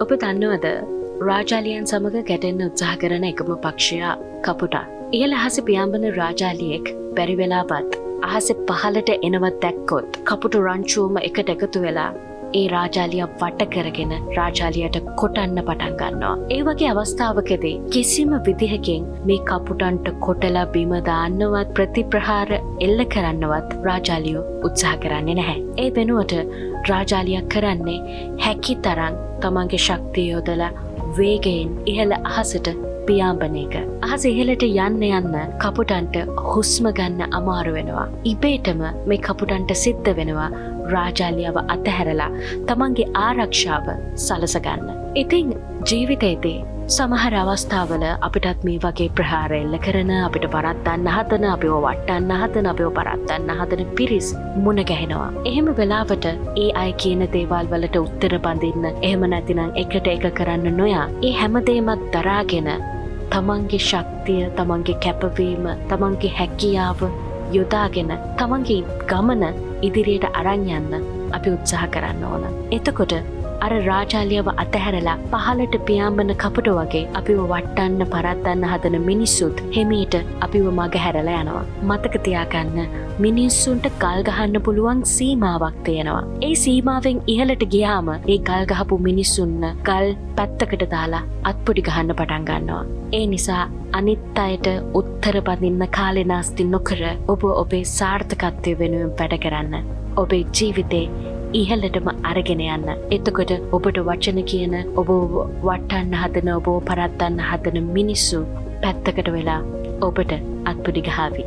ඔබ දන්නවද රාජාලියන් සමඟ ගැටෙන්න උත්සාහ කරන එකම පක්ෂයා කපුටා. ඉහල අහස පියාඹන රාජාලියෙක් බැරිවෙලාපත් අහස පහලට එනවත් දැක්කොත් කපුටු රංචුවම එකට එකතු වෙලා ඒ රාජාලිය වට කරගෙන රාජාලියට කොටන්න පටන් ගන්නවා. ඒ වගේ අවස්ථාවකදී කිසිම විදිහකින් මේ කපුටන්ට කොටලා බිම දාන්නවත් ප්‍රතිප්‍රහාර එල්ල කරන්නවත් රාජාලියෝ උත්සාහ කරන්නේ නැහැ. ඒ වෙනුවට රාජාලියක් කරන්නේ හැකි තරන් තමන්ගේ ශක්තිය යොදලා වේගයෙන් ඉහළ අහසට පියාඹන එක. අහස ඉහලට යන්න යන්න කපුටන්ට හුස්ම ගන්න අමාරු වෙනවා. ඉබේටම මේ කපුටන්ට සිද්ධ වෙනවා රාජාලියාව අතහැරලා තමන්ගේ ආරක්ෂාව සලසගන්න. ඉතිං ජීවිතේදී සමහර අවස්ථාවල අපිටත් මේ වගේ ප්‍රහාර එල්ල කරන අපිට පරත්තන්න හතන අපිෝ වට්ටන්න හතන අපිෝ පරත්තන්න හතන පිරිස් මුණ ගැහෙනවා. එහෙම වෙලාවට ඒ අය කියන දේවල් වලට උත්තර බඳන්න එහෙම නැතිනම් එකට එක කරන්න නොයා ඒ හැමදේමත් දරාගෙන තමන්ගේ ශක්තිය තමන්ගේ කැපවීම තමන්ගේ හැකියාව යොදාගෙන තමන්ගේ ගමන ඉදිරියට අරං යන්න අපි උත්සාහ කරන්න ඕන. එතකොට අර රාජාලියව අතහැරලා පහලට පියාඹන කපට වගේ අපිව වට්ටන්න පරත්දන්න හදන මිනිස්සුත් හෙමීට අපිව මග හැරලා යනවා. මතකතියාගන්න මිනිස්සුන්ට කල්ගහන්න පුළුවන් සීමාවක් තියෙනවා. ඒ සීමාවෙන් ඉහලට ගියාම ඒ ගල්ගහපු මිනිස්සුන්න ගල් පැත්තකට දාලා අත්පොඩි ගහන්න පටන් ගන්නවා. ඒ නිසා අනිත් අයට උත්තර බඳන්න කාලෙනාස්ති නොකර ඔබ ඔබේ සාර්ථකත්වය වෙනුවෙන් වැඩ කරන්න. ඔබේ ජීවිතේ ඉහල්ලටම අරගෙන යන්න. එතකොට ඔබට වචන කියන ඔබ වට්ටන්න හදන ඔබෝ පරත්තන්න හදන මිනිස්සු පැත්තකට වෙලා ඔබට අත්පුඩිගහාවි.